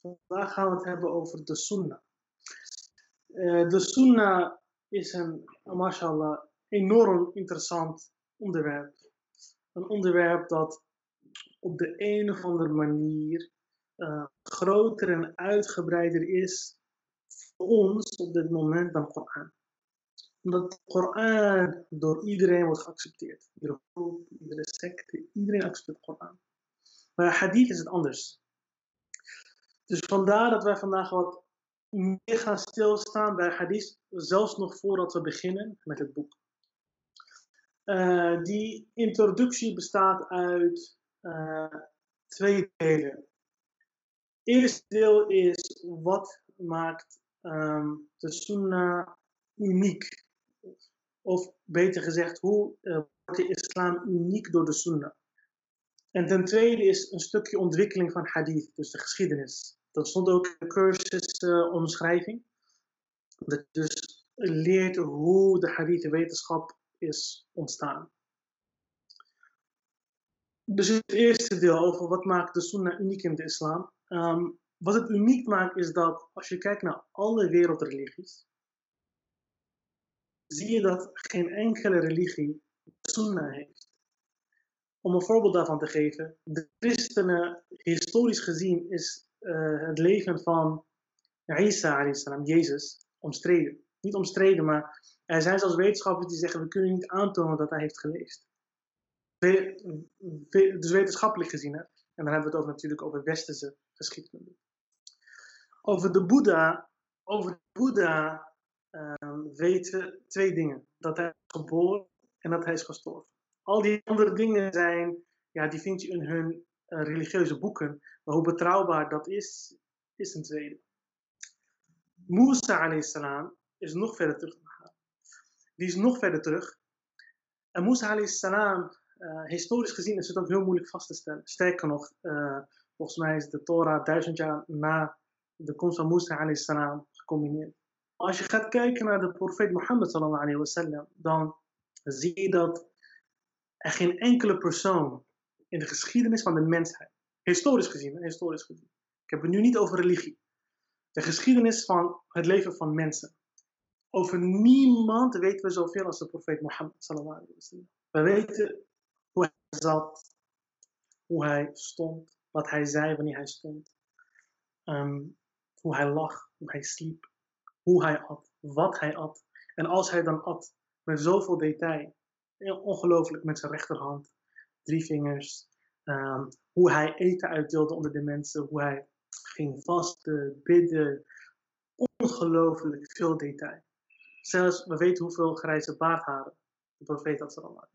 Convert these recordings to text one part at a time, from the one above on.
Vandaag gaan we het hebben over de sunnah. Uh, de sunnah is een, mashallah, enorm interessant onderwerp. Een onderwerp dat op de een of andere manier uh, groter en uitgebreider is voor ons op dit moment dan Koran. Omdat de Koran door iedereen wordt geaccepteerd. Iedere groep, iedere secte, iedereen accepteert Koran. Maar hadith is het anders. Dus vandaar dat wij vandaag wat meer gaan stilstaan bij hadith, zelfs nog voordat we beginnen met het boek. Uh, die introductie bestaat uit uh, twee delen. Het eerste deel is wat maakt um, de sunnah uniek? Of beter gezegd, hoe uh, wordt de islam uniek door de sunnah? En ten tweede is een stukje ontwikkeling van hadith, dus de geschiedenis. Dat stond ook in de cursusomschrijving. Dat dus leert hoe de hadith wetenschap is ontstaan. Dus het eerste deel over wat maakt de sunnah uniek in de islam. Um, wat het uniek maakt is dat als je kijkt naar alle wereldreligies, zie je dat geen enkele religie de sunnah heeft. Om een voorbeeld daarvan te geven, de christenen, historisch gezien, is uh, het leven van Isa, salam, Jezus, omstreden. Niet omstreden, maar er zijn zelfs wetenschappers die zeggen: we kunnen niet aantonen dat hij heeft geleefd. Dus wetenschappelijk gezien, hè? en dan hebben we het over, natuurlijk over westerse geschiedkunde. Over de Boeddha, over de Boeddha uh, weten we twee dingen: dat hij is geboren en dat hij is gestorven. Al die andere dingen zijn, ja, die vind je in hun uh, religieuze boeken. Maar hoe betrouwbaar dat is, is een tweede. Musa salam is nog verder terug. Die is nog verder terug. En Musa salam, uh, historisch gezien is het ook heel moeilijk vast te stellen. Sterker nog, uh, volgens mij is de Torah duizend jaar na de komst van Musa salam gecombineerd. Als je gaat kijken naar de profeet Mohammed sallallahu wasallam, dan zie je dat er geen enkele persoon in de geschiedenis van de mensheid, historisch gezien, historisch gezien. Ik heb het nu niet over religie. De geschiedenis van het leven van mensen. Over niemand weten we zoveel als de profeet Mohammed We weten hoe hij zat, hoe hij stond, wat hij zei wanneer hij stond, um, hoe hij lag, hoe hij sliep, hoe hij at, wat hij at. En als hij dan at, met zoveel detail, ongelooflijk met zijn rechterhand, drie vingers. Um, hoe hij eten uitdeelde onder de mensen, hoe hij ging vasten, bidden. Ongelooflijk veel detail. Zelfs, we weten hoeveel grijze baardharen de profeet had sallallahu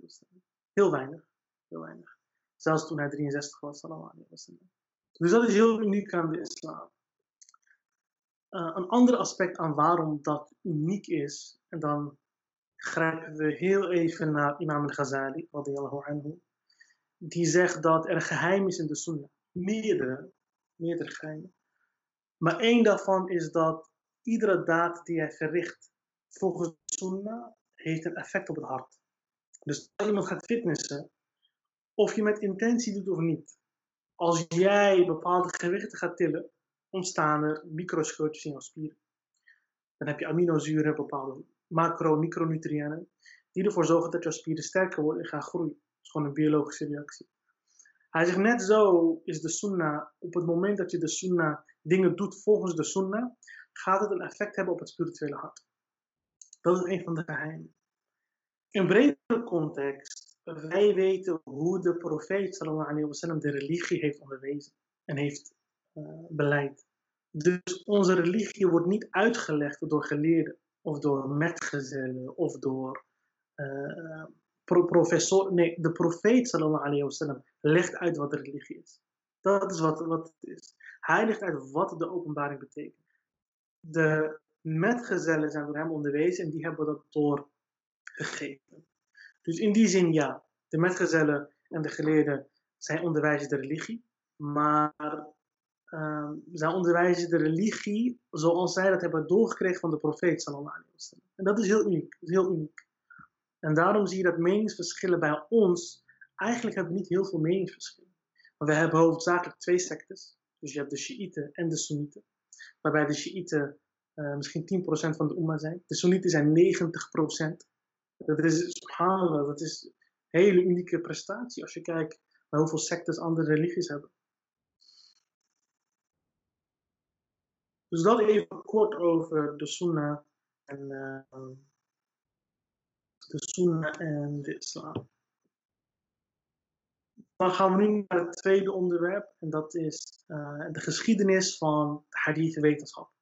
Heel weinig, heel weinig. Zelfs toen hij 63 was sallallahu Dus dat is heel uniek aan de islam. Uh, een ander aspect aan waarom dat uniek is, en dan grijpen we heel even naar Imam al-Ghazali, radiyallahu anhu die zegt dat er geheim is in de sunnah. Meerdere, meerdere geheimen. Maar één daarvan is dat iedere daad die hij verricht volgens de sunnah heeft een effect op het hart. Dus als iemand gaat fitnessen, of je met intentie doet of niet, als jij bepaalde gewichten gaat tillen, ontstaan er microscheurtjes in jouw spieren. Dan heb je aminozuren, bepaalde macro- micronutriënten, die ervoor zorgen dat jouw spieren sterker worden en gaan groeien is gewoon een biologische reactie. Hij zegt net zo is de sunnah, op het moment dat je de sunnah dingen doet volgens de sunnah, gaat het een effect hebben op het spirituele hart. Dat is een van de geheimen. In bredere context, wij weten hoe de profeet sallallahu alayhi wasallam de religie heeft onderwezen en heeft uh, beleid. Dus onze religie wordt niet uitgelegd door geleerden of door metgezellen of door uh, professor, nee, de profeet sallallahu alayhi legt uit wat religie is. Dat is wat, wat het is. Hij legt uit wat de openbaring betekent. De metgezellen zijn door hem onderwezen en die hebben dat doorgegeven. Dus in die zin ja, de metgezellen en de geleerden zijn onderwijzen de religie, maar uh, zij onderwijzen de religie zoals zij dat hebben doorgekregen van de profeet sallallahu alayhi. En dat is heel uniek. Dat is heel uniek. En daarom zie je dat meningsverschillen bij ons, eigenlijk hebben we niet heel veel meningsverschillen. Maar we hebben hoofdzakelijk twee sectes. Dus je hebt de Shiiten en de Soenieten. Waarbij de Shiiten uh, misschien 10% van de Umma zijn. De Soenieten zijn 90%. Dat is, subhanallah, dat is een hele unieke prestatie als je kijkt naar hoeveel sectes andere religies hebben. Dus dat even kort over de Sunnah en uh, en de islam. Dan gaan we nu naar het tweede onderwerp en dat is uh, de geschiedenis van de hadith wetenschap.